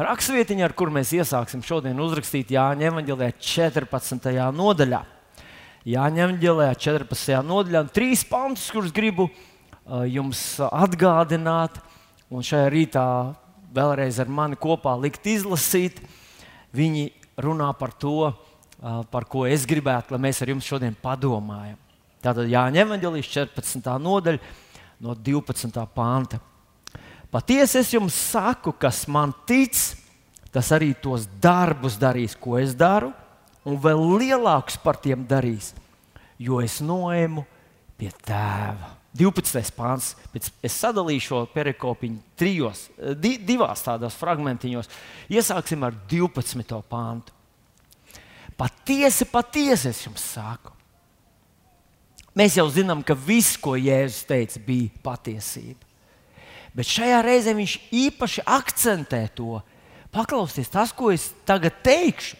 rakstvietiņa, ar kuru mēs iesāksim šodien uzrakstīt Jāņa Evanģelē 14. nodaļā. Jāņa Evanģelē 14. nodaļā trīs pantus, kurus gribu uh, jums atgādināt, un šajā rītā vēlreiz ar mani kopā likt izlasīt. Viņi runā par to, uh, par ko es gribētu, lai mēs ar jums šodien padomājam. Tātad Jāņa Evanģelīs 14. nodaļa no 12. panta. Patiesi es jums saku, kas man tic, tas arī tos darbus darīs, ko es daru, un vēl lielākus par tiem darīs, jo es noēmu pie tēva. 12. pāns. Es sadalīšu šo perikopiņu trijos, di, divās tādās fragmentiņos. Iesāksim ar 12. pāntu. Patiesi, patiesi es jums saku. Mēs jau zinām, ka viss, ko Jēzus teica, bija patiesība. Bet šajā reizē viņš īpaši akcentē to. Paklausieties, tas, ko es tagad teikšu,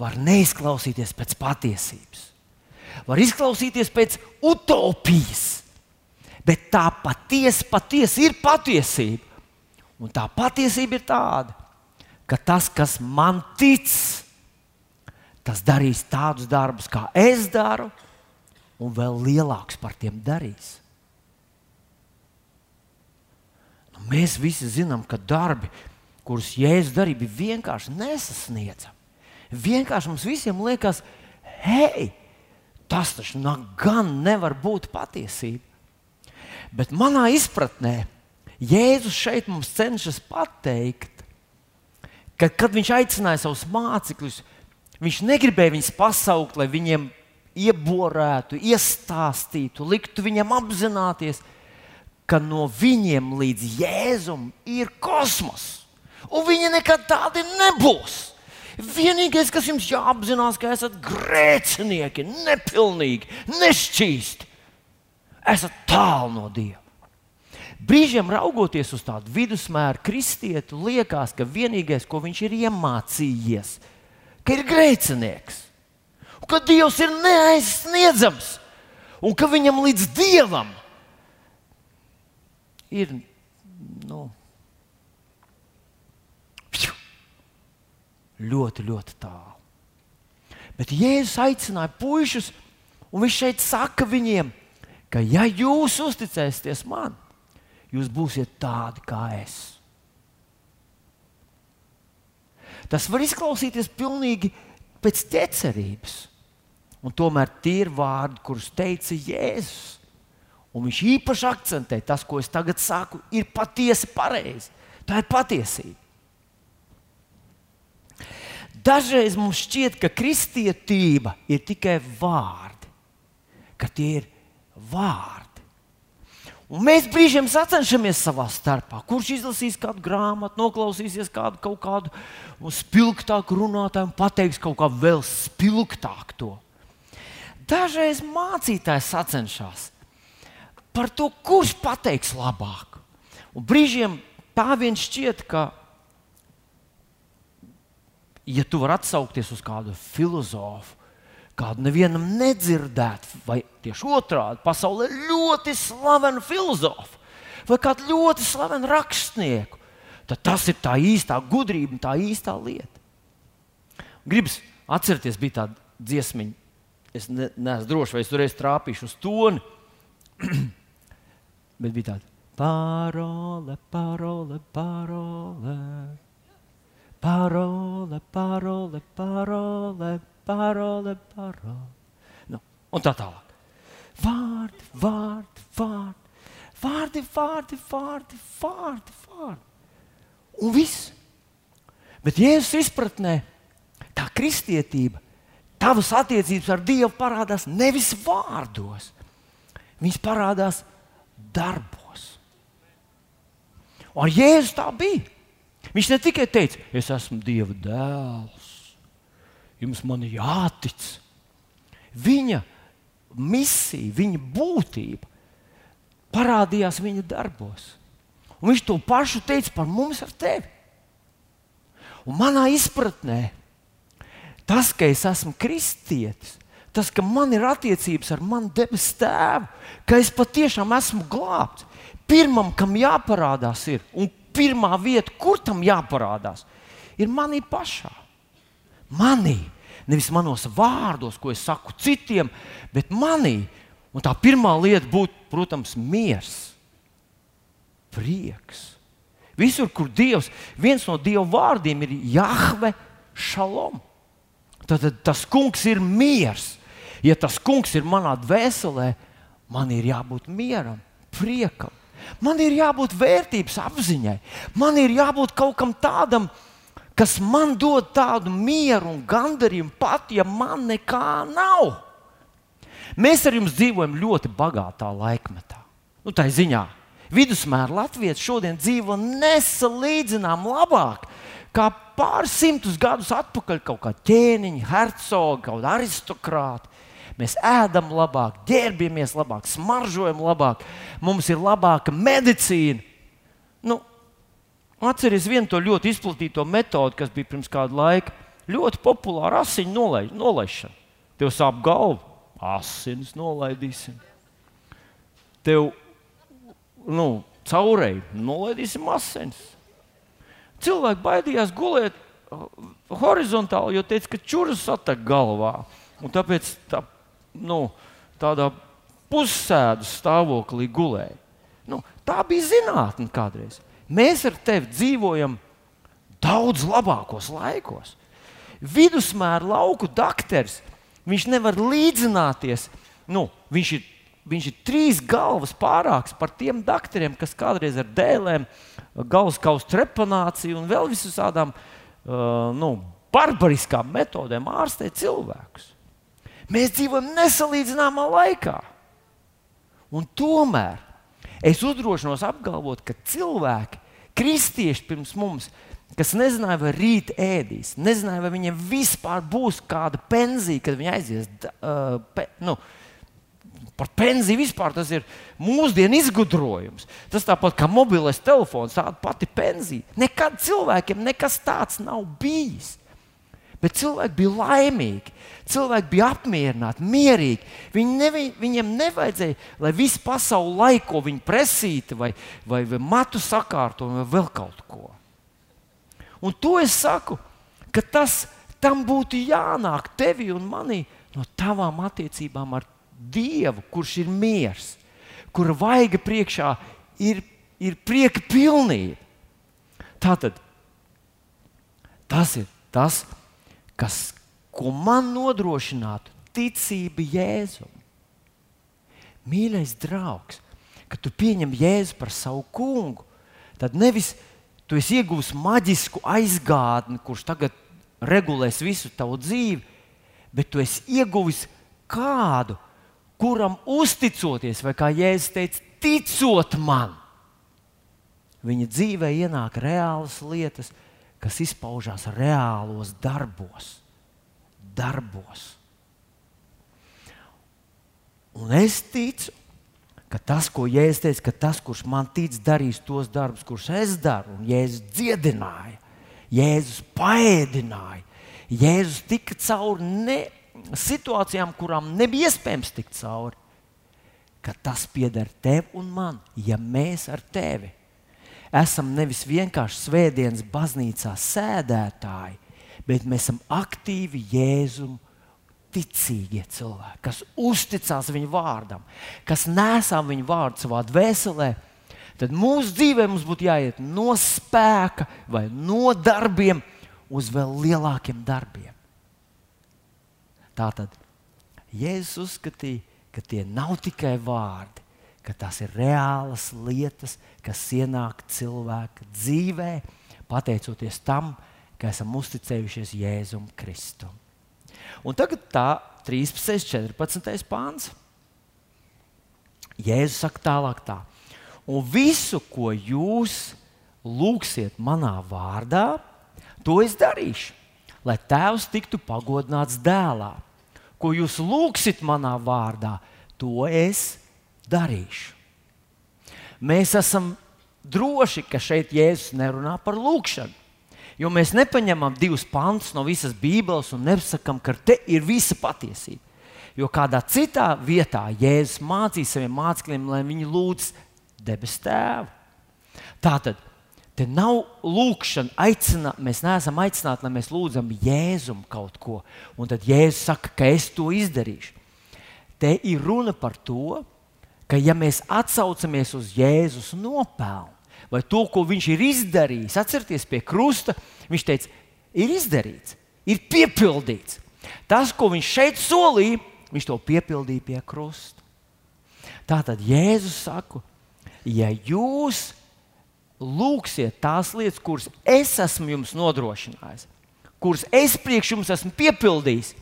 var neizklausīties pēc patiesības. Var izklausīties pēc utopijas, bet tā patiesi, patiesi ir patiesība. Un tā patiesība ir tāda, ka tas, kas man tic, tas darīs tādus darbus, kā es daru, un vēl lielākus par tiem darīs. Mēs visi zinām, ka darbi, kurus Jēzus darīja, bija vienkārši nesasniedzami. Vienkārši mums visiem liekas, hei, tas taču gan nevar būt patiesība. Bet manā izpratnē Jēzus šeit mums cenšas pateikt, ka, kad viņš aicināja savus mācekļus, viņš negribēja viņus pasaukt, lai viņiem ieborētu, iestāstītu, liktu viņam apzināties, ka ka no viņiem līdz Jēzum ir kosmos. Un viņi nekad tādi nebūs. Vienīgais, kas jums jāapzinās, ka esat grēcinieki, nepilnīgi, nešķīsti. Esat tālu no Dieva. Brīžiem raugoties uz tādu vidusmēru kristietu, liekas, ka vienīgais, ko viņš ir iemācījies, ka ir grēcinieks, un ka Dievs ir neaizsniedzams, un ka viņam līdz Dievam ir ir nu, ļoti, ļoti tālu. Bet Jēzus aicināja puikas, un viņš šeit saka viņiem, ka, ja jūs uzticēsieties man, jūs būsiet tādi kā es. Tas var izklausīties pilnīgi pēc ķecerības, un tomēr tie ir vārdi, kurus teica Jēzus. Un viņš īpaši akcentē, tas, ko es tagad saku, ir patiesi pareizi. Tā ir patiesība. Dažreiz mums šķiet, ka kristietība ir tikai vārdi, ka tie ir vārdi. Un mēs brīžiem sacenšamies savā starpā. Kurš izlasīs kādu grāmatu, noklausīsies kādu, kādu spilgtāku runātāju un pateiks kaut kā vēl spilgtāk to. Dažreiz mācītājs sacenšas par to, kurš pateiks labāk. Un brīžiem tā vien šķiet, ka, ja tu vari atsaukties uz kādu filozofu, kādu nevienam nedzirdētu, vai tieši otrādi, pasaulē ļoti slavenu filozofu vai kādu ļoti slavenu rakstnieku, tad tas ir tā īstā gudrība un tā īstā lieta. Gribas atcerieties, bija tāda dziesmiņa. Es ne, neesmu drošs, vai es tur reiz trāpīšu uz toni. Bet bija tāda parole, parole, parole. Parole, parole, parole, parole, parole. Nu, un tā tālāk. Vārdi, vārdi, vārdi, vārdi, vārdi, vārdi, vārdi, vārdi. Un viss. Bet Jēzus izpratnē, tā kristietība, tavas attiecības ar Dievu parādās nevis vārdos, viņas parādās darbos. Un Jēzus tā bija. Viņš ne tikai teica, es esmu Dieva dēls, jums man jātic. Viņa misija, viņa būtība parādījās viņa darbos. Un viņš to pašu teica par mums ar tevi. Un manā izpratnē, tas, ka es esmu kristietis, tas, ka man ir attiecības ar manu debesu tēvu, ka es patiešām esmu glābts. Pirmam, kam jāparādās, ir, un pirmā vieta, kur tam jāparādās, ir manī pašā. Manī, nevis manos vārdos, ko es saku citiem, bet manī. Un tā pirmā lieta būtu, protams, miers, prieks. Visur, kur Dievs, viens no Dieva vārdiem ir Jahve Šalom. Tad, tas kungs ir miers. Ja tas kungs ir manā dvēselē, man ir jābūt mieram, priekam. Man ir jābūt vērtības apziņai. Man ir jābūt kaut kam tādam, kas man dod tādu mieru un gandarījumu, pat ja man nekā nav. Mēs ar jums dzīvojam ļoti bagātā laikmetā. Nu, tā ir ziņā. Vidusmēra Latvijas šodien dzīvo nesalīdzināmāk labāk kā pāris simtus gadus atpakaļ kaut kā ķēniņa, hercogi, kaut kāda aristokrāta. Mēs ēdam labāk, ģērbjamies labāk, smaržojam labāk, mums ir labāka medicīna. Nu, Atcerieties vienu to ļoti izplatīto metodi, kas bija pirms kāda laika. Ļoti populāra asiņu nolai, nolaišana. Tev sāp galva, asinis nolaidīsim. Tev nu, caurēji nolaidīsim asinis. Cilvēki baidījās gulēt uh, horizontāli, jo teica, ka čūras satek galvā. Un tāpēc tā nu, tādā pussēdu stāvoklī gulēja. Nu, tā bija zinātnē kādreiz. Mēs ar tevi dzīvojam daudz labākos laikos. Vidusmēra lauku dakteris, viņš nevar līdzināties. Nu, viņš, ir, viņš ir trīs galvas pārāks par tiem doktoriem, kas kādreiz ar dēlēm, galvas kausa trepanāciju un vēl visādām uh, nu, barbariskām metodēm ārstē cilvēkus. Mēs dzīvojam nesalīdzināmā laikā. Un tomēr es uzdrošinos apgalvot, ka cilvēki, kristieši pirms mums, kas nezināja, vai rīt ēdīs, nezināja, vai viņiem vispār būs kāda pensija, kad viņi aizies. Uh, pe, nu, Par pensiju vispār tas ir mūsdienu izgudrojums. Tas tāpat kā mobilais telefons, tāda pati pensija. Nekad cilvēkiem nekas tāds nav bijis. Bet cilvēki bija laimīgi, cilvēki bija apmierināti, mierīgi. Viņi nevi, viņiem nevajadzēja, lai visu pasauli laiko viņu presītu, vai, vai, vai matu sakārto, vai vēl kaut ko. Un to es saku, ka tas tam būtu jānāk tevi un manī no tavām attiecībām ar Dievu, kurš ir miers, kura vaiga priekšā ir, ir prieka pilnība. Tātad tas ir tas, kas kas, ko man nodrošinātu ticība Jēzum. Mīļais draugs, kad tu pieņem Jēzu par savu kungu, tad nevis tu esi ieguvis maģisku aizgādni, kurš tagad regulēs visu tavu dzīvi, bet tu esi ieguvis kādu, kuram uzticoties, vai kā Jēzus teica, ticot man, viņa dzīvē ienāk reālas lietas, kas izpaužās reālos darbos. darbos. Un es ticu, ka tas, ko Jēzus teica, ka tas, kurš man tic, darīs tos darbus, kurus es daru, un Jēzus dziedināja, Jēzus paēdināja, Jēzus tika cauri ne, situācijām, kurām nebija iespējams tikt cauri. Tas pieder tev un man, ja mēs ar tevi esam nevis vienkārši svētdienas baznīcā sēdētāji, bet mēs esam aktīvi Jēzum ticīgie cilvēki, kas uzticās viņa vārdam, kas nesā viņa vārdu savā dvēselē, tad mūsu dzīvē mums būtu jāiet no spēka vai no darbiem uz vēl lielākiem darbiem. Tā tad Jēzus uzskatīja, ka tie nav tikai vārdi, ka tās ir reālas lietas, kas ienāk cilvēka dzīvē, pateicoties tam, ka esam uzticējušies Jēzum Kristum. Un tagad tā 13. 14. pāns. Jēzus saka tālāk tā. Un visu, ko jūs lūgsiet manā vārdā, to es darīšu, lai Tēvs tiktu pagodināts dēlā. Ko jūs lūgsiet manā vārdā, to es darīšu darīšu. Mēs esam droši, ka šeit Jēzus nerunā par lūgšanu. Jo mēs nepaņemam divus pantus no visas Bībeles un nesakām, ka te ir visa patiesība. Jo kādā citā vietā Jēzus mācīja saviem mācekļiem, lai viņi lūdz debesu tēvu. Tātad Te nav lūkšana, aicināt, mēs neesam aicināti, lai mēs lūdzam Jēzum kaut ko. Un tad Jēzus saka, ka es to izdarīšu. Te ir runa par to, ka ja mēs atsaucamies uz Jēzus nopelnu vai to, ko viņš ir izdarījis, atcerieties pie krusta, viņš teica, ir izdarīts, ir piepildīts. Tas, ko viņš šeit solīja, viņš to piepildīja pie krusta. Tātad Jēzus saka, ja jūs lūgsiet tās lietas, kuras es esmu jums nodrošinājis, kuras es priekš jums esmu piepildījis,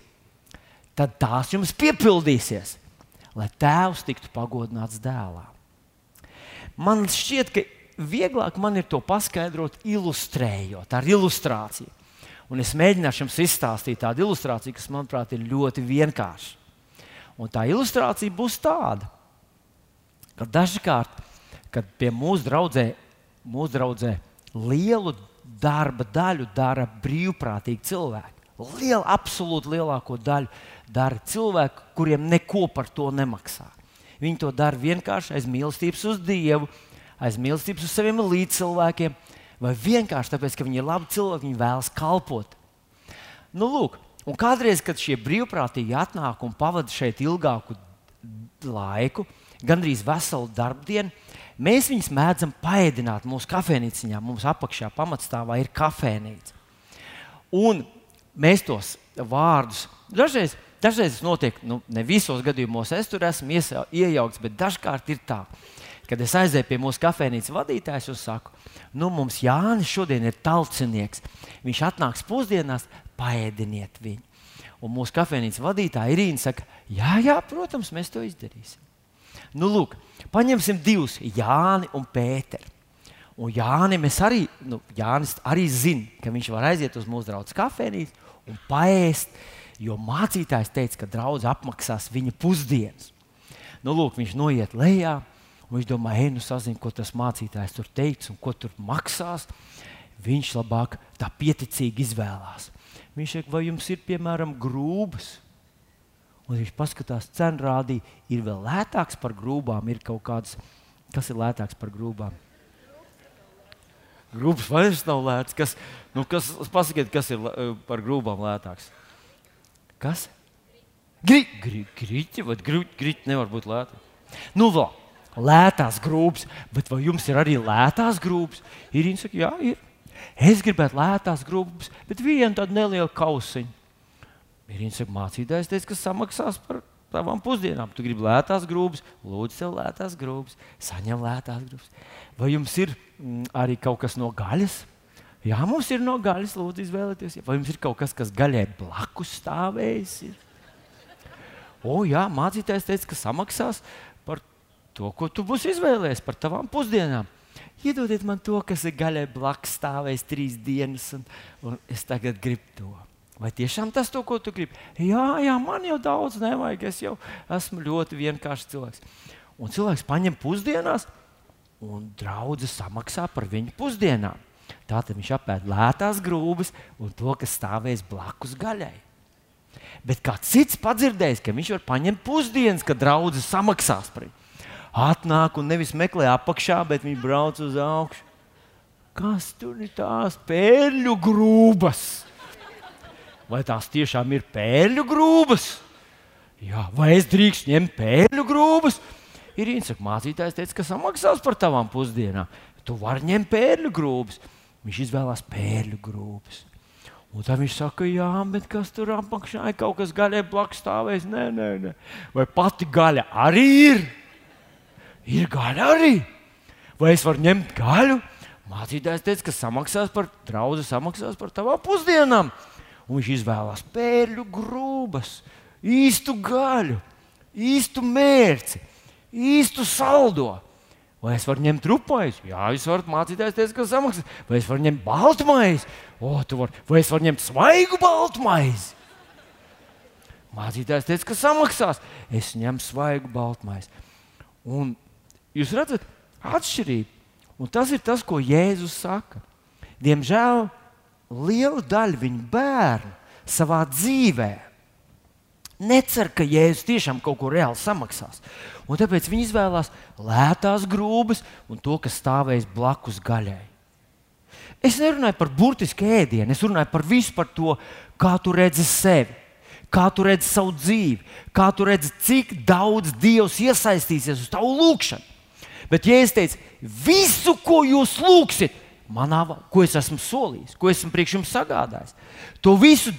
tad tās jums piepildīsies, lai tēvs tiktu pagodināts dēlā. Man šķiet, ka vieglāk man ir to paskaidrot, ilustrējot ar ilustrāciju. Un es mēģināšu jums izstāstīt tādu ilustrāciju, kas, manuprāt, ir ļoti vienkārša. Un tā ilustrācija būs tāda, ka dažkārt, kad pie mūsu draudzē, mūsu draudzē lielu darba daļu dara brīvprātīgi cilvēki, lielu, absolūti lielāko daļu dara cilvēki, kuriem neko par to nemaksā. Viņi to dara vienkārši aiz mīlestības uz Dievu, aiz mīlestības uz saviem līdzcilvēkiem, vai vienkārši tāpēc, ka viņi ir labi cilvēki, viņi vēlas kalpot. Nu, lūk, un kādreiz, kad šie brīvprātīgi atnāk un pavada šeit ilgāku laiku, gandrīz veselu darbdienu, mēs viņus mēdzam paēdināt mūsu kafejnīciņā. Mums apakšā pamatstāvā ir kafejnīca. Un mēs tos vārdus dažreiz Dažreiz tas notiek, nu, ne visos gadījumos es tur esmu iejaukts, bet dažkārt ir tā, kad es aizēju pie mūsu kafejnīcas vadītājas un saku, nu, mums Jānis šodien ir talcinieks. Viņš atnāks pusdienās, paēdiniet viņu. Un mūsu kafejnīcas vadītāja Irīna saka, jā, jā, protams, mēs to izdarīsim. Nu, lūk, paņemsim divus, Jāni un Pēteri. Un Jānis arī, nu, Jānis arī zina, ka viņš var aiziet uz mūsu draugu kafejnīcu un paēst jo mācītājs teica, ka draugs apmaksās viņa pusdienas. Nu, lūk, viņš noiet lejā, un viņš domā, ej, nu sazina, ko tas mācītājs tur teiks un ko tur maksās. Viņš labāk tā pieticīgi izvēlās. Viņš saka, vai jums ir piemēram grūbas? Un viņš paskatās, cenu rādīja, ir vēl lētāks par grūbām. Ir kaut kāds, kas ir lētāks par grūbām? Grūbas vairs nav lēts. Kas, nu, kas, pasakiet, kas ir par grūbām lētāks? Kas? Grīķi, grīķi, vai grīķi nevar būt lēti? Nu, vēl lētās grūpas, bet vai jums ir arī lētās grūpas? Ir viņa saka, jā, ir. Es gribētu lētās grūpas, bet vienu tādu nelielu kausiņu. Ir viņa saka, mācītājs teica, ka samaksās par tavām pusdienām. Tu gribi lētās grūpas, lūdzu, sev lētās grūpas, saņem lētās grūpas. Vai jums ir mm, arī kaut kas no gaļas? Jā, mums ir no gaļas, lūdzu, izvēlēties. Vai jums ir kaut kas, kas gaļai blakus stāvējis? Ir? O, jā, mācītājs teica, ka samaksās par to, ko tu būsi izvēlējies, par tavām pusdienām. Iedodiet man to, kas ir gaļai blakus stāvējis trīs dienas, un, un es tagad gribu to. Vai tiešām tas to, ko tu gribi? Jā, jā, man jau daudz nevajag. Es jau esmu ļoti vienkāršs cilvēks. Un cilvēks paņem pusdienās, un draudzene samaksā par viņu pusdienām. Tātad viņš apēd lētās grūdas un to, kas stāvēs blakus gaļai. Bet kāds cits padzirdējis, ka viņš var paņemt pusdienas, kad draudzene samaksās par viņu. Atnāk un nevis meklē apakšā, bet viņš brauc uz augšu. Kas tur ir tās pēļu grūdas? Vai tās tiešām ir pēļu grūdas? Jā, vai es drīkstu ņemt pēļu grūdas? Ir īņķis, mācītājs teica, ka samaksās par tavām pusdienām. Tu vari ņemt pēļu grūdas. Viņš izvēlās pērļu grūpas. Un tad viņš saka, jā, bet kas tur apakšā ir kaut kas gaļai blakus stāvēs? Nē, nē, nē. Vai pati gaļa arī ir? Ir gaļa arī. Vai es varu ņemt gaļu? Mācītājs teica, ka samaksās par draugu, samaksās par tavām pusdienām. Un viņš izvēlās pērļu grūbas, īstu gaļu, īstu mērci, īstu saldo. Vai es varu ņemt rupmaizi? Jā, jūs varat mācīties, teikt, ka samaksā. Vai es varu ņemt baltmaizi? O, var. Vai es varu ņemt svaigu baltmaizi? Mācītājs teica, ka samaksās. Es ņemu svaigu baltmaizi. Un jūs redzat, atšķirība. Un tas ir tas, ko Jēzus saka. Diemžēl liela daļa viņa bērnu savā dzīvēm necer, ka Jēzus tiešām kaut ko reāli samaksās. Un tāpēc viņi izvēlās lētās grūdas un to, kas stāvēs blakus gaļai. Es nerunāju par burtisku ēdienu, es runāju par visu par to, kā tu redzi sevi, kā tu redzi savu dzīvi, kā tu redzi, cik daudz Dievs iesaistīsies uz tavu lūgšanu. Bet, ja es teicu, visu, ko jūs lūgsiet, manā, ko es esmu solījis, ko esmu priekš jums sagādājis, to visu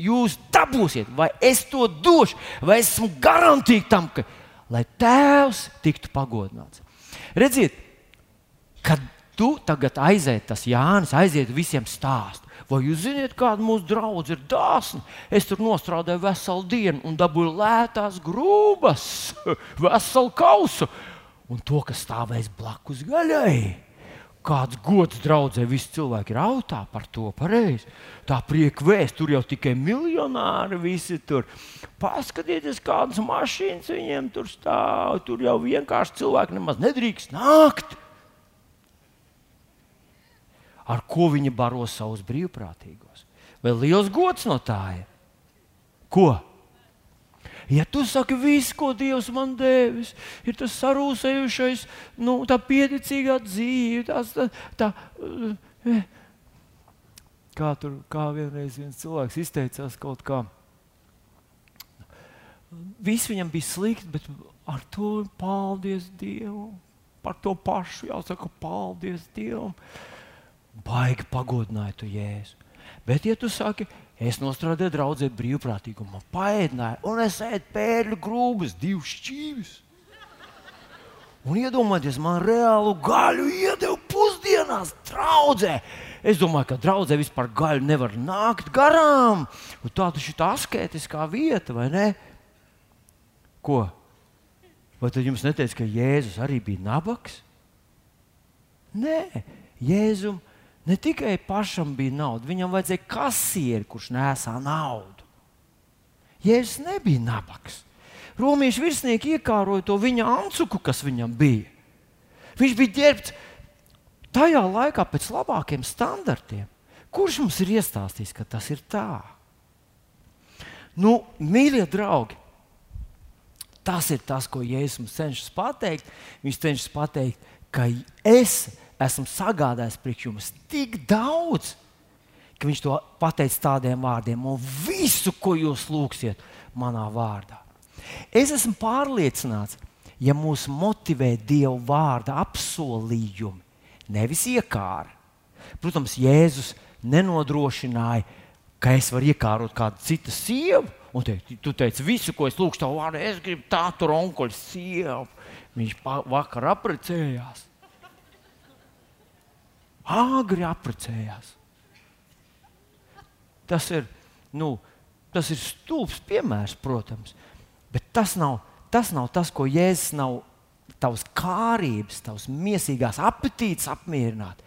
jūs dabūsiet, vai es to došu, vai esmu garantīgi tam, ka lai Tēvs tiktu pagodināts. Redziet, kad tu tagad aiziet, tas Jānis aiziet visiem stāst. Vai jūs zināt, kāda mūsu draudzene ir dāsna? Es tur nostrādāju veselu dienu un dabūju lētās grūbas, veselu kausu un to, kas stāvēs blakus gaļai. Kāds gods draudzē, visi cilvēki ir autā par to pareizi. Tā prieka vēst, tur jau tikai miljonāri visi tur. Paskatieties, kādas mašīnas viņiem tur stāv. Tur jau vienkārši cilvēki nemaz nedrīkst nākt ar ko viņi baro savus brīvprātīgos. Vai liels gods no tā ir? Ko? Ja tu saki, viss, ko Dievs man devis, ir tas sarūsējušais, nu, tā pieticīgā dzīve, tās, tā, tā, eh, kā tur kā vienreiz viens cilvēks izteicās kaut kā. Viss viņam bija slikti, bet ar to paldies Dievam. Par to pašu jāsaka, paldies Dievam. Baigi pagodināja tu jēzu. Bet, ja tu saki, es nostrādāju draudzē brīvprātīgumā, paēdināju, un es ēdu pērļu grūbas, divas šķīvis. Un iedomājieties, man reālu gaļu iedeva pusdienās, draudzē. Es domāju, ka draudzē vispār gaļu nevar nākt garām. Un tā taču ir asketiskā vieta, vai ne? Ko? Vai tad jums neteica, ka Jēzus arī bija nabaks? Nē, Jēzum Ne tikai pašam bija nauda, viņam vajadzēja kasieri, kurš nesā naudu. Jēzus nebija nabaks. Romiešu virsnieki iekāroja to viņa ancuku, kas viņam bija. Viņš bija ģērbts tajā laikā pēc labākiem standartiem. Kurš mums ir iestāstījis, ka tas ir tā? Nu, mīļie draugi, tas ir tas, ko Jēzus mums cenšas pateikt. Viņš cenšas pateikt, ka es esmu sagādājis priekš jums tik daudz, ka viņš to pateica tādiem vārdiem, un visu, ko jūs lūgsiet manā vārdā. Es esmu pārliecināts, ja mūs motivē Dieva vārda apsolījumi, nevis iekāra. Protams, Jēzus nenodrošināja, ka es varu iekārot kādu citu sievu. Un te, tu teici, visu, ko es lūgšu, tev vārdā, es gribu tādu onkuļu sievu. Viņš vakar apprecējās āgri apprecējās. Tas ir, nu, tas ir stulbs piemērs, protams, bet tas nav tas, nav tas ko Jēzus nav tavs kārības, tavs mīsīgās apetītes apmierināt.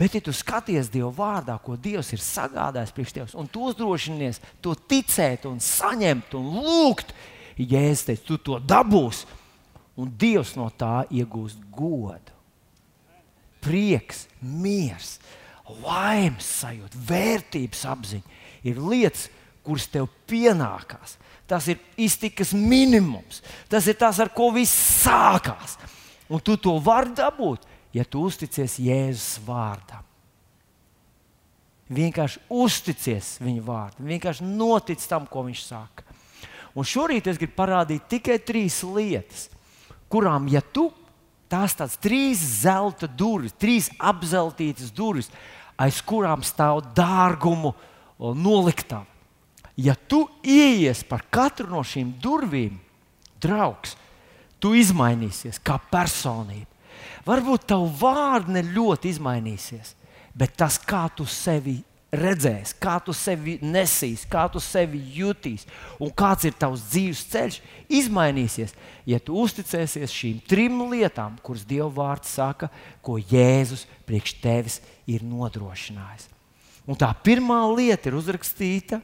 Bet, ja tu skaties Dieva vārdā, ko Dievs ir sagādājis priekš tevis, un tu uzdrošinies to ticēt, un saņemt un lūgt, Jēzus teica, tu to dabūsi, un Dievs no tā iegūst godu prieks, miers, laimes sajūta, vērtības apziņa ir lietas, kuras tev pienākās. Tas ir iztikas minimums. Tas ir tas, ar ko viss sākās. Un tu to vari dabūt, ja tu uzticies Jēzus vārdam. Vienkārši uzticies viņa vārdam, vienkārši notic tam, ko viņš saka. Un šorīt es gribu parādīt tikai trīs lietas, kurām, ja tu tās tādas trīs zelta durvis, trīs apzeltītas durvis, aiz kurām stāv dārgumu noliktā. Ja tu ieies par katru no šīm durvīm, draugs, tu izmainīsies kā personība. Varbūt tavu vārdu ne ļoti izmainīsies, bet tas, kā tu sevi redzēs, kā tu sevi nesīs, kā tu sevi jutīs un kāds ir tavs dzīves ceļš, izmainīsies, ja tu uzticēsies šīm trim lietām, kuras Dieva vārds saka, ko Jēzus priekš tevis ir nodrošinājis. Un tā pirmā lieta ir uzrakstīta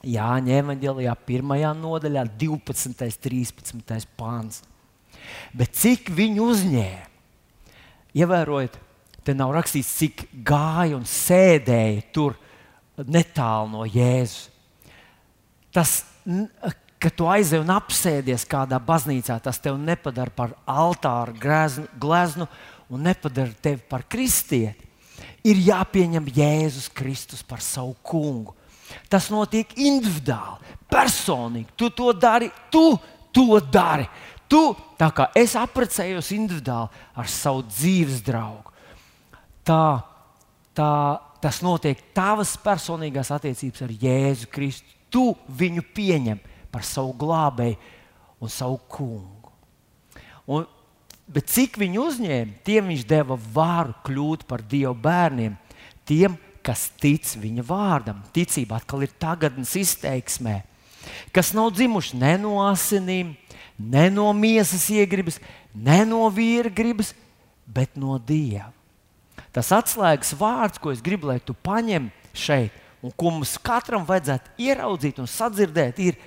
Jāņa evanģēlijā, pirmajā nodaļā, 12. un 13. pāns. Bet cik viņi uzņēma? Ievērojiet, Te nav rakstīts, cik gāja un sēdēja tur netālu no Jēzus. Tas, ka tu aizej un apsēdies kādā baznīcā, tas tev nepadara par altāru gleznu, gleznu un nepadara tevi par kristieti. ir jāpieņem Jēzus Kristus par savu kungu. Tas notiek individuāli, personīgi. Tu to dari, tu to dari. Tu, tā kā es apprecējos individuāli ar savu dzīves draugu, tā, tā, tas notiek tavas personīgās attiecības ar Jēzu Kristu. Tu viņu pieņem par savu glābēju un savu kungu. Un, bet cik viņu uzņēma, tiem viņš deva vāru kļūt par Dieva bērniem. Tiem, kas tic viņa vārdam, ticība atkal ir tagadnes izteiksmē, kas nav dzimuši ne no asinīm, ne no miesas iegribas, ne no vīra gribas, bet no Dieva. Tas atslēgas vārds, ko es gribu, lai tu paņem šeit, un ko mums katram vajadzētu ieraudzīt un sadzirdēt, ir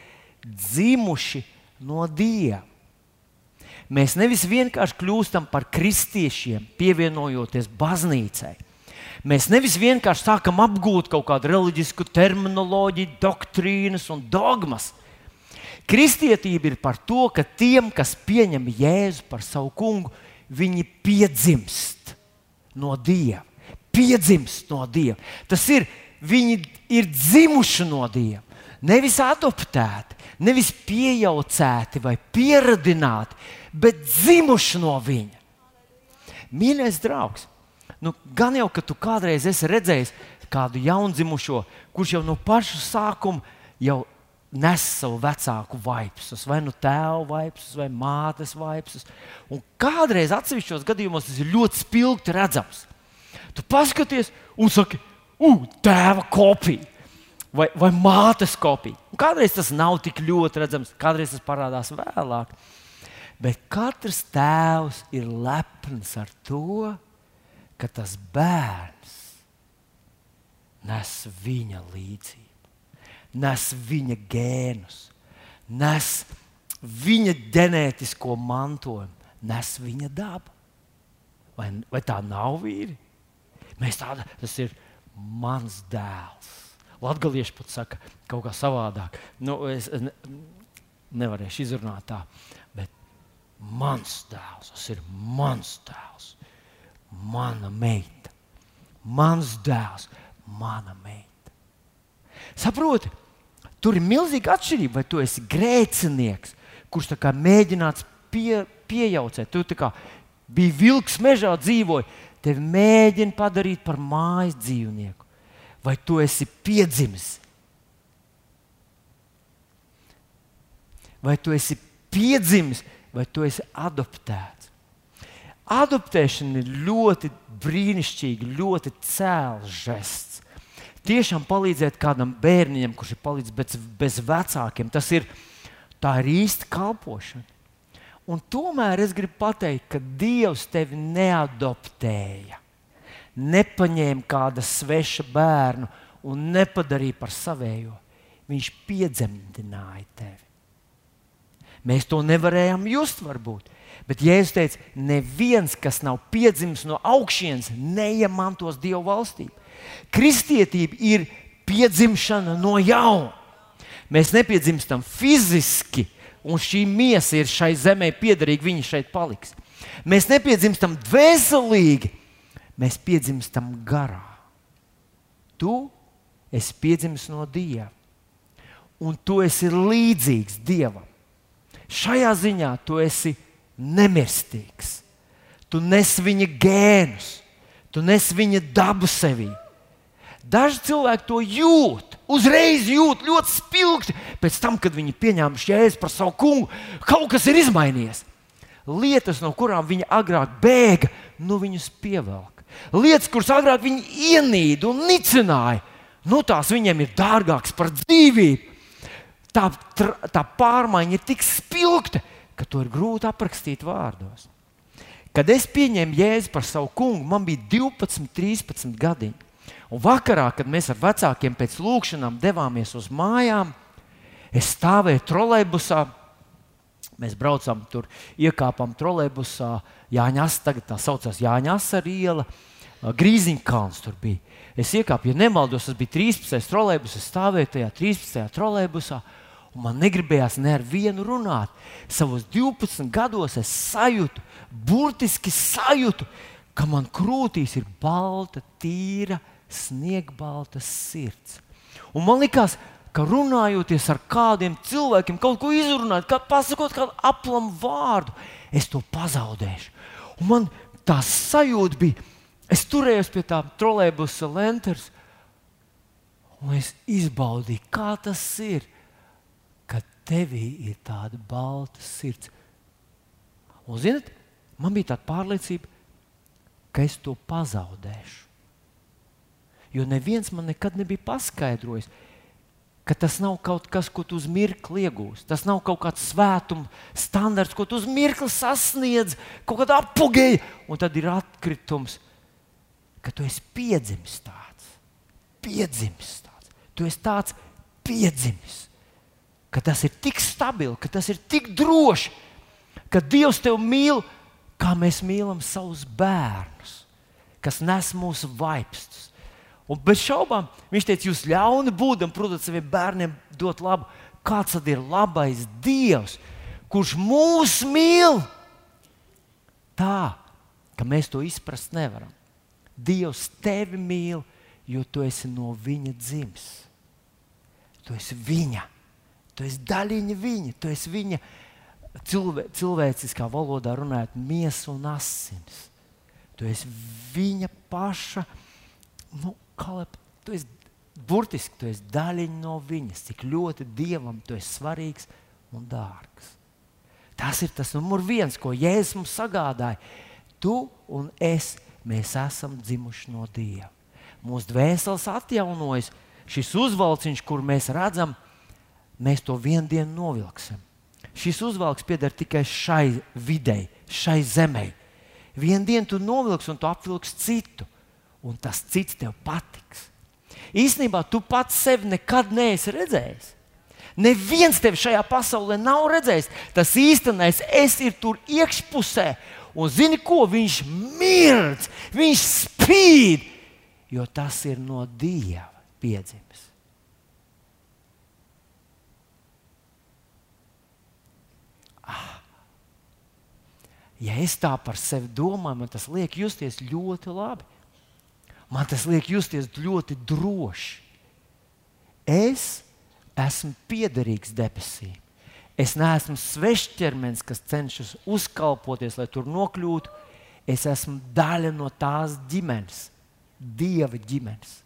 dzimuši no Dieva. Mēs nevis vienkārši kļūstam par kristiešiem, pievienojoties baznīcai. Mēs nevis vienkārši sākam apgūt kaut kādu reliģisku terminoloģiju, doktrīnas un dogmas. Kristietība ir par to, ka tiem, kas pieņem Jēzu par savu kungu, viņi piedzimst no Dieva. Piedzimst no Dieva. Tas ir, viņi ir dzimuši no Dieva. Nevis adoptēti, nevis pieaugušēti vai pieradināti, bet dzimuši no viņa. Mīļais draugs, nu, gan jau, ka tu kādreiz esi redzējis kādu jaundzimušo, kurš jau no paša sākuma jau nes savu vecāku vaipsus, vai nu tēva vaipsus, vai mātes vaipsus. Un kādreiz atsevišķos gadījumos tas ir ļoti spilgti redzams. Tu paskaties un saki, ugh, tēva kopija vai, vai mātes kopija. Un kādreiz tas nav tik ļoti redzams, kādreiz tas parādās vēlāk. Bet katrs tēvs ir lepns ar to, ka tas bērns nes viņa līdzību, nes viņa gēnus, nes viņa ģenētisko mantojumu, nes viņa dabu. Vai, vai tā nav vīri? Mēs tāda, tas ir mans dēls. Latviešu pat saka kaut kā savādāk. Nu, es ne, nevarēšu izrunāt tā, bet mans dēls, tas ir mans dēls, mana meita. Mans dēls, mana meita. Saproti, tur ir milzīga atšķirība, vai tu esi grēcinieks, kurš mēģināts pie, piejaucēt. Tu kā biji vilks mežā, dzīvoji, tevi mēģina padarīt par mājas dzīvnieku vai tu esi piedzimis? Vai tu esi piedzimis, vai tu esi adoptēts? Adoptēšana ir ļoti brīnišķīga, ļoti cēls žests. Tiešām palīdzēt kādam bērnam, kurš ir palicis bez, bez vecākiem, tas ir, ir īsta kalpošana. Un tomēr es gribu pateikt, ka Dievs tevi neadoptēja nepaņēma kāda sveša bērnu un nepadarīja par savējo. Viņš piedzemdināja tevi. Mēs to nevarējām just, varbūt. Bet Jēzus teica, neviens, kas nav piedzimis no augšas, neiemantos Dieva valstību. Kristietība ir piedzimšana no jauna. Mēs nepiedzimstam fiziski, un šī miesa ir šai zemē piederīga, viņa šeit paliks. Mēs nepiedzimstam dvēselīgi, mēs piedzimstam garā. Tu esi piedzimis no Dieva, un tu esi līdzīgs Dievam. Šajā ziņā tu esi nemirstīgs. Tu nes viņa gēnus, tu nes viņa dabu sevī. Daži cilvēki to jūt, uzreiz jūt ļoti spilgti. Pēc tam, kad viņi pieņēma šķērsli par savu kungu, kaut kas ir izmainījies. Lietas, no kurām viņi agrāk bēga, nu viņus pievelk. Lietas, kuras agrāk viņi ienīda un nicināja, nu, tās viņiem ir dārgākas par dzīvību. Tā, tā pārmaiņa ir tik spilgta, ka to ir grūti aprakstīt vārdos. Kad es pieņēmu jēzu par savu kungu, man bija 12, 13 gadi. Un vakarā, kad mēs ar vecākiem pēc lūkšanām devāmies uz mājām, es stāvēju trolēļbusā. Mēs braucām tur, iekāpām trolēļbusā, Jāņas, tagad tā saucās Jāņas ar ielu. Grīziņkalns tur bija. Es iekāpu, ja nemaldos, tas bija 13. trolēļbus. Es stāvēju tajā 13. trolēļbusā, man negribējās ne ar vienu runāt. Savos 12 gados es sajūtu, burtiski sajūtu, ka man krūtīs ir balta, tīra, sniegbalta sirds. Un man liekas, ka runājoties ar kādiem cilvēkiem, kaut ko izrunājot, kā pasakot kādu aplamu vārdu, es to pazaudēšu. Un man tā sajūta bija, es turējos pie tā trolēbusa lenters, un es izbaudīju, kā tas ir, kad tevī ir tāda balta sirds. Un, zinot, man bija tāda pārliecība, ka es to pazaudēšu. Jo neviens man nekad nebija paskaidrojis, ka tas nav kaut kas, ko tu uz mirkli iegūsi. Tas nav kaut kāds svētuma standarts, ko tu uz mirkli sasniedz, kaut kāda apgūta, un tad ir atkritums, ka tu esi piedzimis tāds. Piedzimis tāds. Tu esi tāds piedzimis, ka tas ir tik stabils, ka tas ir tik droši, ka Dievs tevi mīl, kā mēs mīlam savus bērnus, kas nes mūsu vaipstus Un bez šaubām viņš teica, jūs ļauni būdam, protams, saviem bērniem dot labu. Kāds tad ir labais Dievs, kurš mūs mīl tā, ka mēs to izprast nevaram? Dievs tevi mīl, jo tu esi no viņa dzimis. Tu esi viņa, tu esi daļiņa viņa, tu esi viņa cilvē, cilvēciskā valodā runājot, miesa un asins. Tu esi viņa paša nu, lai tu esi burtiski tu esi daļiņa no viņas, cik ļoti dievam tu esi svarīgs un dārgs. Tas ir tas numur viens, ko Jēzus mums sagādāja. Tu un es, mēs esam dzimuši no Dieva. Mūsu dvēseles atjaunojas, šis uzvalciņš, kur mēs redzam, mēs to vienu dienu novilksim. Šis uzvalks pieder tikai šai videi, šai zemei. Vienu dienu tu novilksi un tu apvilksi citu un tas cits tev patiks. Īsnībā tu pats sevi nekad neesi redzējis. Neviens tevi šajā pasaulē nav redzējis. Tas īstenais es ir tur iekšpusē, un zini, ko viņš mirdz, viņš spīd, jo tas ir no Dieva piedzimis. Ah. Ja es tā par sevi domāju, man tas liek justies ļoti labi. Man tas liek justies ļoti droši. Es esmu piederīgs debesīm. Es neesmu svešķermenis, kas cenšas uzkalpoties, lai tur nokļūtu. Es esmu daļa no tās ģimenes, Dieva ģimenes.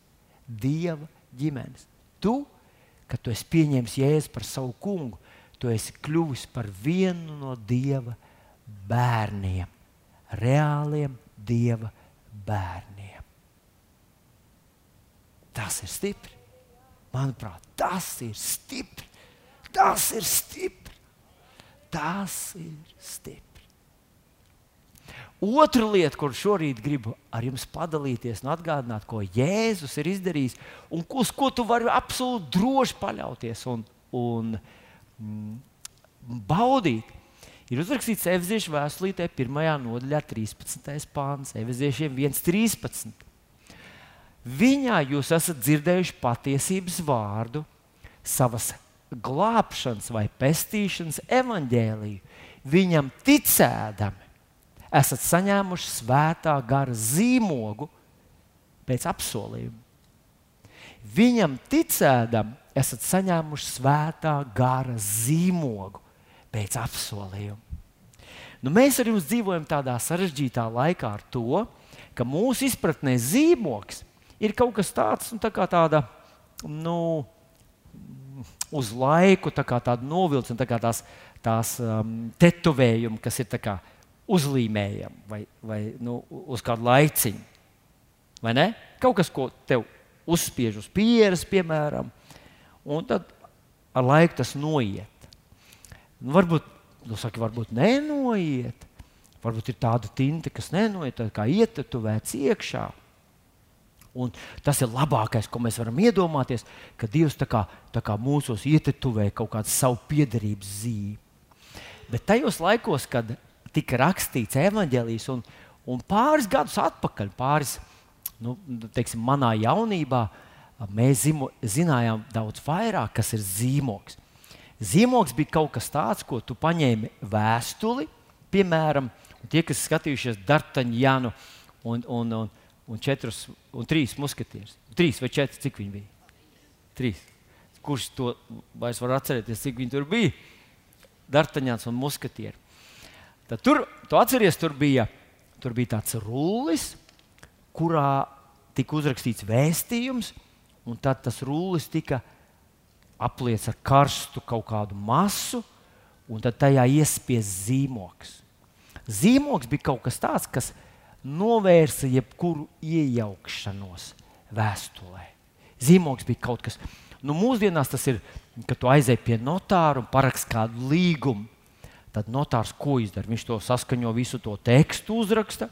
Dieva ģimenes. Tu, kad tu esi pieņēmis Jēzu par savu kungu, tu esi kļuvis par vienu no Dieva bērniem, reāliem Dieva bērniem. Tas ir stipri. Manuprāt, tas ir stipri. Tas ir stipri. Tas ir stipri. Otra lieta, kur šorīt gribu ar jums padalīties un atgādināt, ko Jēzus ir izdarījis un uz ko tu vari absolūti droši paļauties un, un mm, baudīt, ir uzrakstīts Efeziešu vēstulītē, 1. nodaļā, 13. pāns, Efeziešiem 1.13. Viņā jūs esat dzirdējuši patiesības vārdu, savas glābšanas vai pestīšanas evaņģēliju. Viņam ticēdami esat saņēmuši svētā gara zīmogu pēc apsolījuma. Viņam ticēdami esat saņēmuši svētā gara zīmogu pēc apsolījuma. Nu, mēs arī dzīvojam tādā sarežģītā laikā ar to, ka mūsu izpratnē zīmogs ir kaut kas tāds, nu, tā kā tāda, nu, uz laiku, tā kā tāda novilcina, tā kā tās, tās um, tetovējumi, kas ir kā uzlīmējami vai, vai nu, uz kādu laiciņu. Vai ne? Kaut kas, ko tev uzspiež uz pieres, piemēram, un tad ar laiku tas noiet. Nu, varbūt, nu, saki, varbūt nenoiet. Varbūt ir tāda tinte, kas nenoiet, tā kā ietetuvēts iekšā. Un tas ir labākais, ko mēs varam iedomāties, ka Dievs tā kā, tā kā mūsos ietetuvē kaut kādu savu piedarības zīmi. Bet tajos laikos, kad tika rakstīts evanģēlijs, un, un pāris gadus atpakaļ, pāris, nu, teiksim, manā jaunībā, mēs zimo, zinājām daudz vairāk, kas ir zīmogs. Zīmogs bija kaut kas tāds, ko tu paņēmi vēstuli, piemēram, tie, kas skatījušies Dartaņānu un, un, un, un, četrus, un trīs muskatierus. Trīs vai četri, cik viņi bija? Trīs. Kurš to vairs var atcerēties, cik viņi tur bija? Dartaņāns un muskatieri. Tad tur, tu atceries, tur bija, tur bija tāds rullis, kurā tika uzrakstīts vēstījums, un tad tas rullis tika apliets ar karstu kaut kādu masu, un tad tajā iespiest zīmoks. Zīmoks bija kaut kas tāds, kas novērsa jebkuru iejaukšanos vēstulē. Zīmoks bija kaut kas. Nu, mūsdienās tas ir, kad tu aizej pie notāra un parakst kādu līgumu. Tad notārs ko izdara? Viņš to saskaņo visu to tekstu, uzraksta,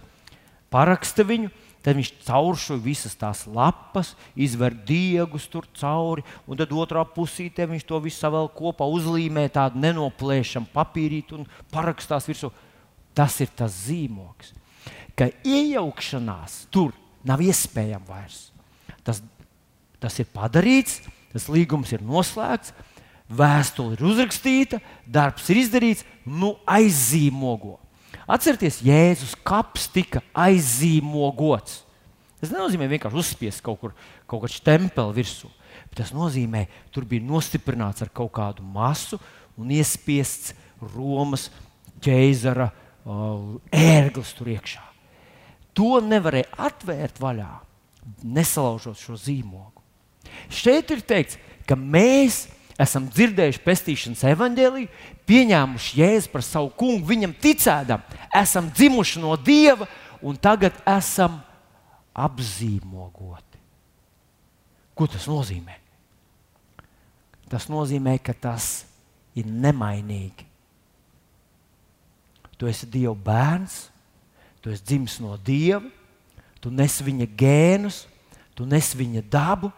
paraksta viņu, tad viņš cauršo visas tās lapas, izver diegus tur cauri, un tad otrā pusītē viņš to visu vēl kopā uzlīmē tādu nenoplēšamu papīrīti un parakstās virsū. Tas ir tas zīmoks ka iejaukšanās tur nav iespējama vairs. Tas, tas ir padarīts, tas līgums ir noslēgts, vēstule ir uzrakstīta, darbs ir izdarīts, nu aizīmogo. Atcerieties, Jēzus kaps tika aizīmogots. Tas nenozīmē vienkārši uzspiest kaut kur kaut kādu stempeli virsū. Tas nozīmē, tur bija nostiprināts ar kaut kādu masu un iespiests Romas ķēzara uh, ērglis tur iekšā. To nevarēja atvērt vaļā, nesalaužot šo zīmogu. Šeit ir teikts, ka mēs esam dzirdējuši pestīšanas evaņģēliju, pieņēmuši jēzu par savu kungu, viņam ticēdam, esam dzimuši no dieva un tagad esam apzīmogoti. Ko tas nozīmē? Tas nozīmē, ka tas ir nemainīgi. Tu esi Dieva bērns, Tu esi dzimis no Dieva, tu nes viņa gēnus, tu nes viņa dabu,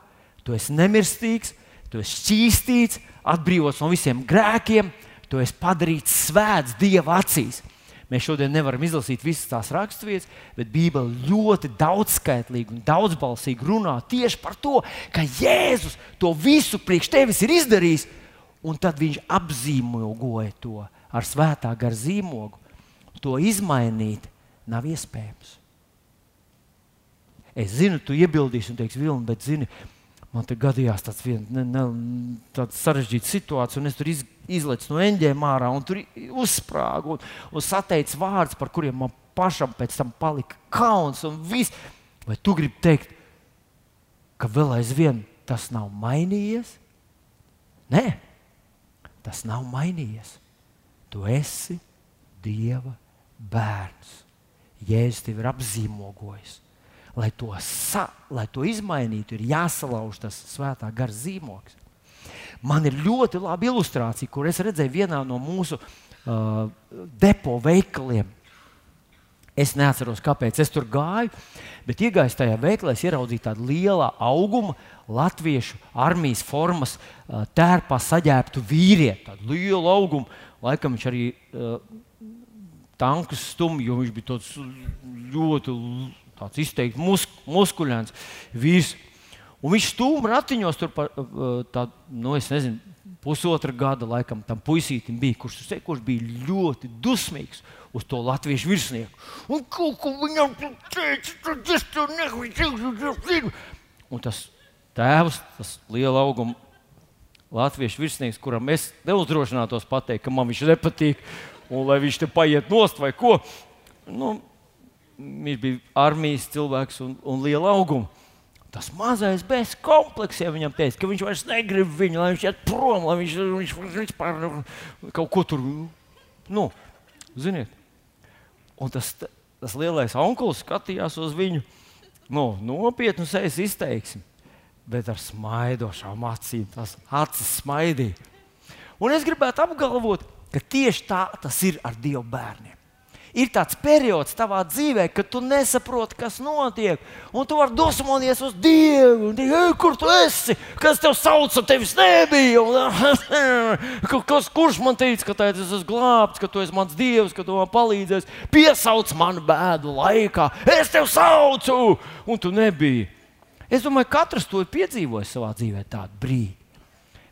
tu esi nemirstīgs, tu esi šķīstīts, atbrīvots no visiem grēkiem, tu esi padarīts svēts Dieva acīs. Mēs šodien nevaram izlasīt visas tās raksturvietas, bet Bībele ļoti daudzskaitlīgi un daudzbalsīgi runā tieši par to, ka Jēzus to visu priekš tevis ir izdarījis, un tad viņš apzīmogoja to ar svētā gara zīmogu. To izmainīt nav iespējams. Es zinu, tu iebildīsi un teiksi, Vilni, bet zini, man te gadījās tāds vien, ne, ne, tāds sarežģīts situācija, un es tur iz, izlecu no eņģēm ārā, un tur uzsprāgu, un, un sateicu vārdus, par kuriem man pašam pēc tam palika kauns un viss. Vai tu gribi teikt, ka vēl aizvien tas nav mainījies? Nē, tas nav mainījies. Tu esi Dieva bērns. Jēzus tevi ir apzīmogojis. Lai to, sa, lai to izmainītu, ir jāsalauž tas svētā gara zīmogs. Man ir ļoti laba ilustrācija, kur es redzēju vienā no mūsu uh, depo veikaliem. Es neatceros, kāpēc es tur gāju, bet iegājis tajā veikalā, ieraudzīju tādu lielu augumu, latviešu armijas formas uh, tērpā saģērbtu vīrieti. Tādu lielu augumu, laikam viņš arī uh, tankus stumj, jo viņš bija tāds ļoti tāds izteikti musk, muskuļains vīrs. Un viņš stūma ratiņos tur par tādu, nu, es nezinu, pusotra gada laikam tam puisītim bija, kurš, kurš bija ļoti dusmīgs uz to latviešu virsnieku. Un kaut ko viņam teica, tad es tev nevaru. Un tas tēvs, tas liela auguma latviešu virsnieks, kuram es neuzdrošinātos pateikt, ka man viņš nepatīk, un lai viņš te paiet nost vai ko. Nu, viņš bija armijas cilvēks un, un liela auguma. Tas mazais bez kompleksiem viņam teica, ka viņš vairs negrib viņu, lai viņš iet prom, lai viņš, viņš, viņš vispār kaut ko tur, nu, ziniet. Un tas, tas lielais onkulis skatījās uz viņu, nu, nopietnu sejas izteiksmi, bet ar smaidošām acīm. Tas acis smaidīja. Un es gribētu apgalvot, ka tieši tā tas ir ar Dieva bērniem. Ir tāds periods tavā dzīvē, kad tu nesaproti, kas notiek, un tu vari dosmoties uz Dievu. Ej, kur tu esi? Kas tev sauca, tevis nebija? Un, kas, kurš man teica, ka es esmu glābts, ka tu esi mans Dievs, ka tu man palīdzēsi? Piesauc manu bēdu laikā, es tevi saucu, un tu nebiji. Es domāju, ka katrs to ir piedzīvojis savā dzīvē, tādu brīdi.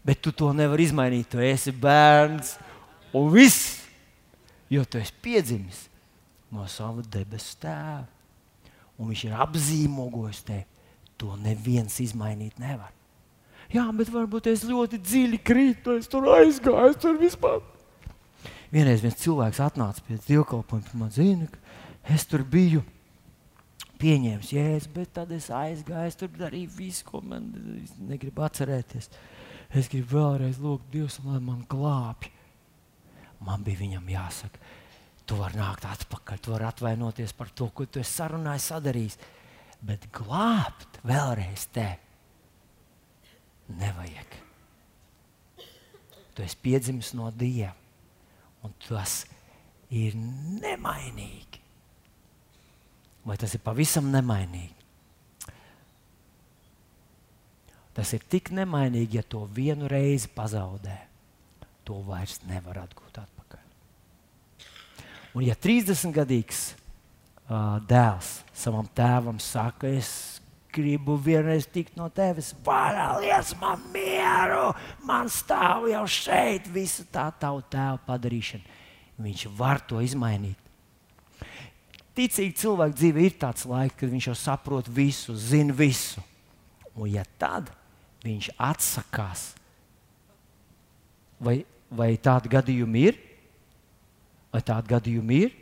Bet tu to nevari izmainīt. Tu esi bērns, Un viss, jo tu esi piedzimis no sava debesu tēva. un viņš ir apzīmogojis tevi, to neviens izmainīt nevar. Jā, bet varbūt es ļoti dziļi krītu, es tur aizgāju, es tur vispār. Vienreiz viens cilvēks atnāca pie dievkalpojuma, man zina, ka es tur biju pieņēmis jēzu, bet tad es aizgāju, es tur darīju visu, ko man negribu atcerēties. Es gribu vēlreiz lūgt Dievu, lai man glābj. Man bija viņam jāsaka, tu vari nākt atpakaļ, tu vari atvainoties par to, ko tu esi sarunājis, sadarījis. Bet glābt vēlreiz te nevajag. Tu esi piedzimis no Dieva, un tas ir nemainīgi. Vai tas ir pavisam nemainīgi? Tas ir tik nemainīgi, ja to vienu reizi pazaudē, to vairs nevar atgūt atpakaļ. Un ja 30 gadīgs uh, dēls savam tēvam saka, es gribu vienreiz tikt no tevis, varalies man mieru, man stāv jau šeit visa tā tava tēva padarīšana. Viņš var to izmainīt. Ticīgi cilvēku dzīve ir tāds laiks, kad viņš jau saprot visu, zina visu. Un ja tad viņš atsakās, vai, vai tādi gadījumi ir? Vai tādi gadījumi ir?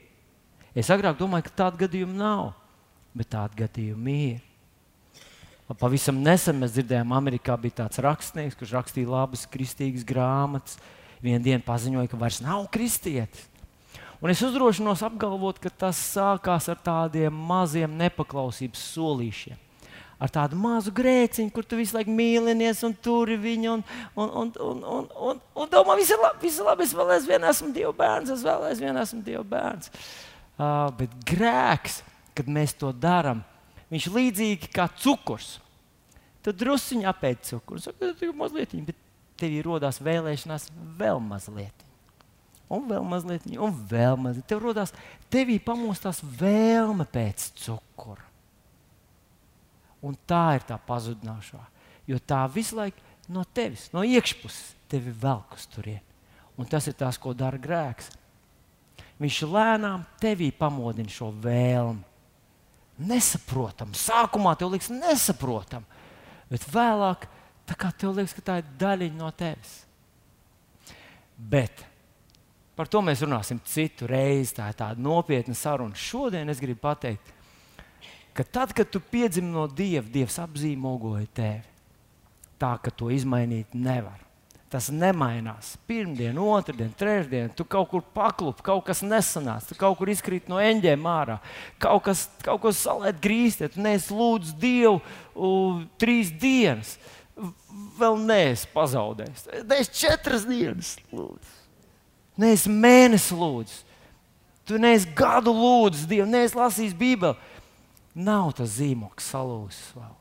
Es agrāk domāju, ka tādu gadījumu nav, bet tādi gadījumi ir. Pavisam nesen mēs dzirdējām, Amerikā bija tāds rakstnieks, kurš rakstīja labas, kristīgas grāmatas. Vienu dienu paziņoja, ka vairs nav kristietis. Un es uzdrošinos apgalvot, ka tas sākās ar tādiem maziem nepaklausības solīšiem. Ar tādu mazu grēciņu, kur tu visu laiku mīlinies un turi viņu, un, un, un, un, un, un, un domā, viss ir labi, viss ir labi, es vēl aizvien esmu Dieva bērns, es vēl aizvien esmu Dieva bērns. Uh, bet grēks, kad mēs to darām, viņš ir līdzīgs kā cukurs. Tad druskuļi apēd cukuru, tad ir mazliet, bet tev ir rodās vēlēšanās vēl mazliet. Un vēl mazliet, un vēl mazliet. Tev rodās, tevī pamostās vēlme pēc cukura. Un tā ir tā pazudināšā. Jo tā visu laiku no tevis, no iekšpuses, tevi velk uz turieni. Un tas ir tas, ko dara grēks. Viņš lēnām tevī pamodina šo vēlmi. Nesaprotam. Sākumā tev liekas, nesaprotam. Bet vēlāk tev liekas, ka tā ir daļa no tevis. Bet par to mēs runāsim citu reizi. Tā ir tāda nopietna saruna. Šodien es gribu pateikt, ka tad, kad tu piedzimi no Dieva, Dievs apzīmogoja tevi tā, ka to izmainīt nevar. Tas nemainās. Pirmdiena, otrdiena, trešdiena, tu kaut kur paklupi, kaut kas nesanāca, tu kaut kur izkrīt no eņģiem ārā, kaut kas, kaut kas salēt grīstē, tu neesi lūdzu Dievu uh, trīs dienas. Vēl neesi pazaudējis. Neesi četras dienas lūdzu. Neesi mēnesi lūdzu. Tu neesi gadu lūdzu Dievu, neesi lasījis Bībeli. Nav tas zīmoks salūzis vēl.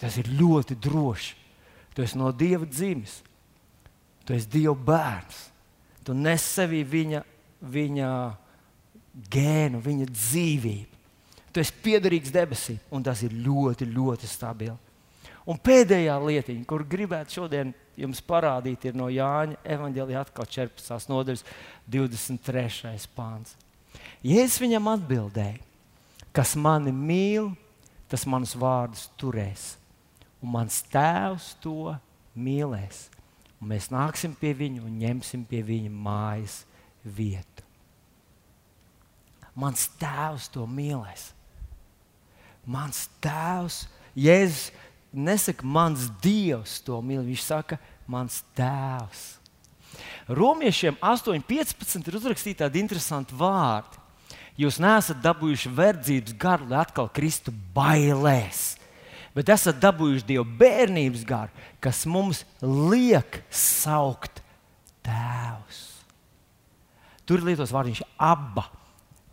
Tas ir ļoti droši. Tu esi no Dieva dzimis. Tu esi Dieva bērns. Tu nes sevī viņa, viņa gēnu, viņa dzīvību. Tu esi piederīgs debesīm, un tas ir ļoti, ļoti stabils. Un pēdējā lietiņa, kur gribētu šodien jums parādīt, ir no Jāņa evanģēlīja atkal 14. nodaļas 23. pāns. Jēzus viņam atbildēja, kas mani mīl, tas manus vārdus turēs un mans tēvs to mīlēs. Un mēs nāksim pie viņa un ņemsim pie viņa mājas vietu. Mans tēvs to mīlēs. Mans tēvs, Jēzus nesaka, mans dievs to mīl. Viņš saka, mans tēvs. Romiešiem 8,15 ir uzrakstīti tādi interesanti vārdi. Jūs neesat dabūjuši verdzības garu, lai atkal kristu bailēs bet esat dabūjuši Dieva bērnības garu, kas mums liek saukt Tēvs. Tur ir lietos vārdiņš aba,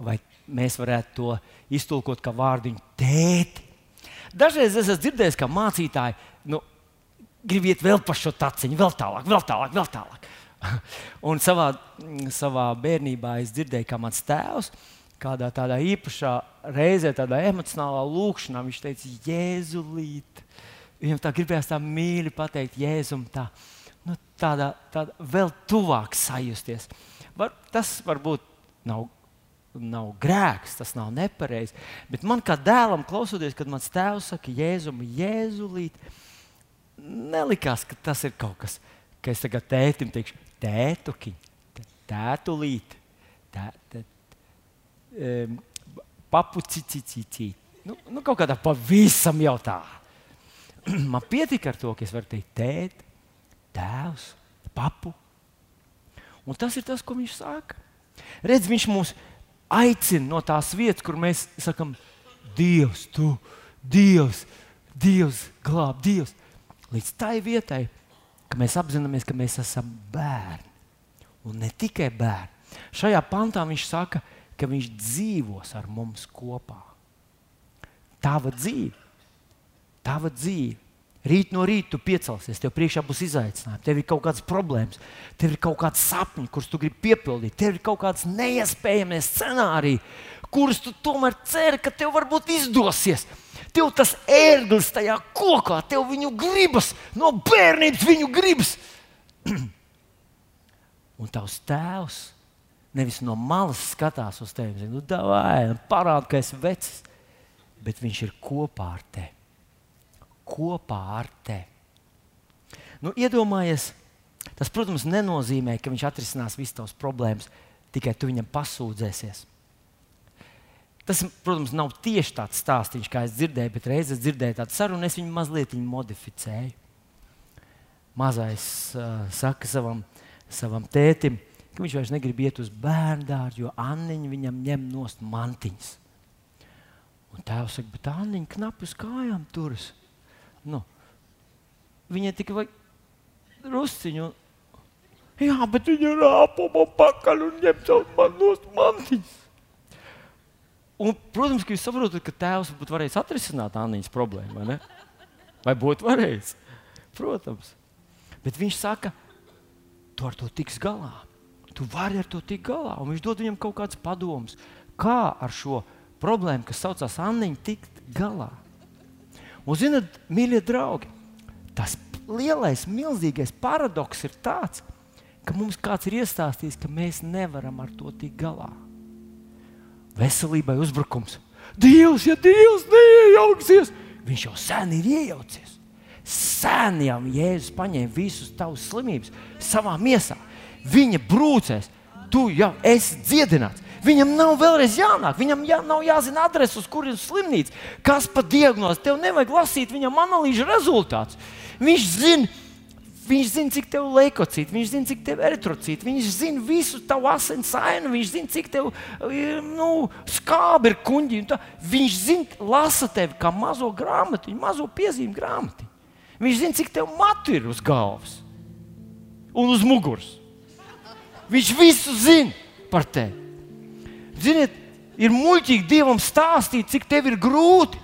vai mēs varētu to iztulkot kā vārdiņu tēti. Dažreiz es esmu dzirdējis, ka mācītāji nu, grib iet vēl pa šo taciņu, vēl tālāk, vēl tālāk, vēl tālāk. Un savā, savā bērnībā es dzirdēju, kā mans tēvs kādā tādā īpašā reizē, tādā emocionālā lūkšanā, viņš teica, Jēzulīt. Viņam tā gribējās tā mīļi pateikt, Jēzum, tā, nu, tādā, tādā vēl tuvāk sajusties. Var, tas varbūt nav nav grēks, tas nav nepareizi. Bet man kā dēlam, klausoties, kad mans tēvs saka, Jēzum, Jēzulīt, nelikās, ka tas ir kaut kas, ka es tagad tētim teikšu, tētuki, tētulīt, tē, tē, papucicicicī. Nu, nu, kaut kādā pavisam jau tā. Man pietika ar to, ka es varu teikt, tēt, tēvs, papu. Un tas ir tas, ko viņš saka. Redz, viņš mūs aicina no tās vietas, kur mēs sakām, Dievs, tu, Dievs, Dievs, glāb, Dievs. Līdz tai vietai, ka mēs apzināmies, ka mēs esam bērni. Un ne tikai bērni. Šajā pantā viņš saka, ka viņš dzīvos ar mums kopā. Tava dzīve, tava dzīve. Rīt no rīta tu piecelsies, tev priekšā būs izaicinājumi, tev ir kaut kādas problēmas, tev ir kaut kāds sapnis, kurus tu gribi piepildīt, tev ir kaut kāds neiespējams scenārijs, kurus tu tomēr ceri, ka tev varbūt izdosies. Tev tas ērglis tajā kokā, tev viņu gribas, no bērnības viņu gribas. Un tavs tēvs nevis no malas skatās uz tevi, nu, vai parāda, ka esi vecs, bet viņš ir kopā ar tevi. Kopā ar tevi. Nu, iedomājies, tas, protams, nenozīmē, ka viņš atrisinās visas tavas problēmas, tikai tu viņam pasūdzēsies. Tas, protams, nav tieši tāds stāstījums, kā es dzirdēju, bet reizes dzirdēju tādu sarunu, es viņu mazliet viņu modificēju. Mazais uh, saka savam, savam tētim, ka viņš vairs negrib iet uz bērnu dārzu, jo Anniņa viņam ņem nost mantiņas. Un tēvs saka, bet Anniņa knapi uz kājām turas. Nu, viņai tikai vajag rusciņu. Jā, bet viņa rāpo man pakaļ un ņem man nost mantiņas. Un, protams, ka jūs saprotat, ka tēvs būtu varējis atrisināt Anniņas problēmu. Vai, ne? vai būtu varējis? Protams. Bet viņš saka, tu ar to tiks galā. Tu vari ar to tikt galā. Un viņš dod viņam kaut kādus padomus, kā ar šo problēmu, kas saucās Anniņa, tikt galā. Un, zinot, mīļie draugi, tas lielais, milzīgais paradoks ir tāds, ka mums kāds ir iestāstījis, ka mēs nevaram ar to tikt galā. Veselībai uzbrukums. Dievs, ja Dievs neiejauksies, viņš jau sen ir iejaucies. Sen jau Jēzus paņēma visus tavus slimības savā miesā viņa brūcēs, tu jau esi dziedināts. Viņam nav vēlreiz jānāk, viņam jā, nav jāzina adrese, uz kurienes slimnīca, kas pa diagnozi. Tev nevajag lasīt viņam analīžu rezultātus. Viņš zina, viņš zina, cik tev ir leukocīti, viņš zina, cik tev ir eritrocīti, viņš zina visu tavu asins ainu, viņš zina, cik tev nu, skābi ir kuģi. Viņš zina, lasa tevi kā mazo grāmatu, mazo piezīmju grāmatu. Viņš zina, cik tev matu ir uz galvas un uz muguras. Viņš visu zina par tevi. Ziniet, ir muļķīgi Dievam stāstīt, cik tev ir grūti.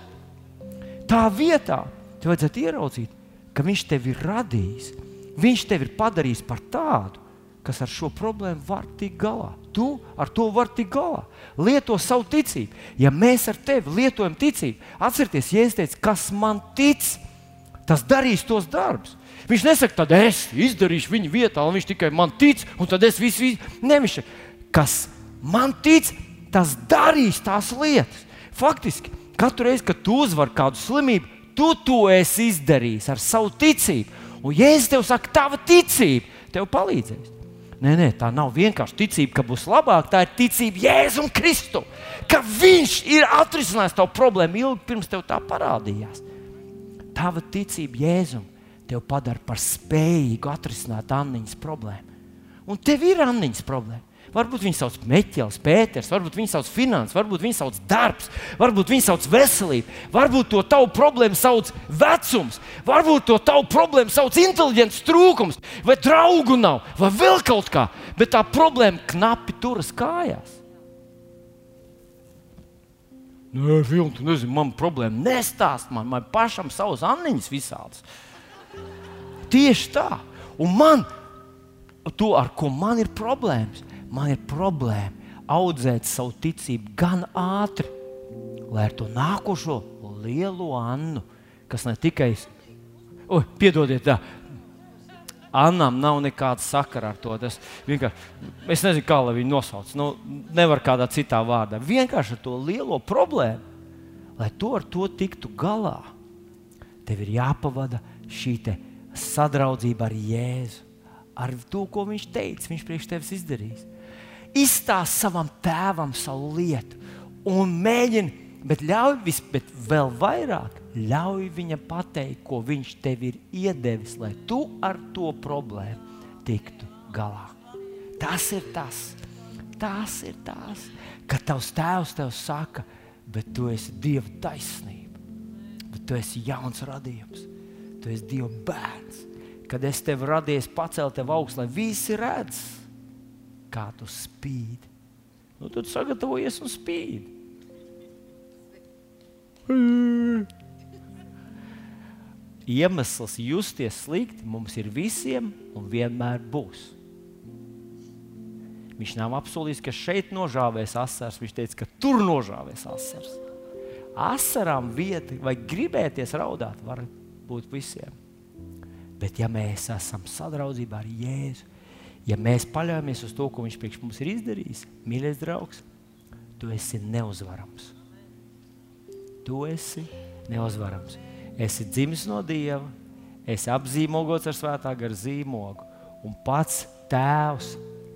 Tā vietā tev vajadzētu ieraudzīt, ka Viņš tevi ir radījis. Viņš tevi ir padarījis par tādu, kas ar šo problēmu var tikt galā. Tu ar to vari tikt galā. Lieto savu ticību. Ja mēs ar tevi lietojam ticību, atcerieties, ja es teicu, kas man tic, tas darīs tos darbus. Viņš nesaka, tad es izdarīšu viņa vietā, un viņš tikai man tic, un tad es visu. Nevis, kas man tic, tas darīs tās lietas. Faktiski, katru reizi, kad tu uzvari kādu slimību, tu to esi izdarījis ar savu ticību. Un, ja es tev saku, tava ticība tev palīdzēs. Nē, nē, tā nav vienkārši ticība, ka būs labāk. Tā ir ticība Jēzum Kristum, ka Viņš ir atrisinājis tavu problēmu ilgi pirms tev tā parādījās. Tava ticība Jēzum tevi padara par spējīgu atrisināt Anniņas problēmu. Un tev ir Anniņas problēma. Varbūt viņi sauc Meķels, Pēters, varbūt viņi sauc finanses, varbūt viņi sauc darbs, varbūt viņi sauc veselību, varbūt to tavu problēmu sauc vecums, varbūt to tavu problēmu sauc inteliģents trūkums, vai draugu nav, vai vēl kaut kā. Bet tā problēma knapi turas kājās. Nē, Vilni, tu nezini, man problēma nestāst man, man pašam savas anniņas visādas. Tieši tā. Un man, to, ar ko man ir problēmas, man ir problēma audzēt savu ticību gan ātri, lai ar to nākošo lielo Annu, kas ne tikai, oh, piedodiet, tā, Annam nav nekāda sakara ar to. Tas es nezinu, kā lai viņu nosauc. Nu, nevar kādā citā vārdā. Vienkārši ar to lielo problēmu, lai to ar to tiktu galā, tev ir jāpavada šī sadraudzība ar Jēzu, ar to, ko viņš teica, viņš priekš tevis izdarīs. Izstāst savam tēvam savu lietu un mēģini, bet ļauj vis, bet vēl vairāk Ļauj viņam pateikt, ko viņš tev ir iedevis, lai tu ar to problēmu tiktu galā. Tas ir tas, tas ir tas, ka tavs tēvs tev saka, bet tu esi Dieva taisnība, bet tu esi jauns radījums, tu esi Dieva bērns. Kad es tevi radīju, pacēlu tevi augstu, lai visi redz, kā tu spīd. Nu, tad sagatavojies un spīd. Iemesls justies slikti mums ir visiem un vienmēr būs. Viņš nav apsolījis, ka šeit nožāvēs asars. Viņš teica, ka tur nožāvēs asars. Asarām vieta vai gribēties raudāt var būt visiem. Bet, ja mēs esam sadraudzībā ar Jēzu, ja mēs paļaujamies uz to, ko Viņš priekš mums ir izdarījis, mīļais draugs, tu esi neuzvarams. Tu esi neuzvarams esi dzimis no Dieva, esi apzīmogots ar svētā gara zīmogu, un pats Tēvs,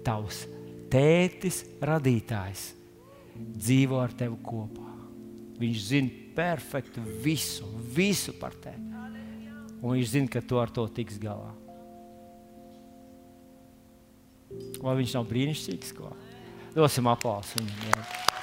tavs tētis, radītājs, dzīvo ar tevi kopā. Viņš zina perfektu visu, visu par tevi. Un viņš zina, ka tu ar to tiks galā. Vai viņš nav brīnišķīgs? Ko? Dosim aplausu viņam. Jā.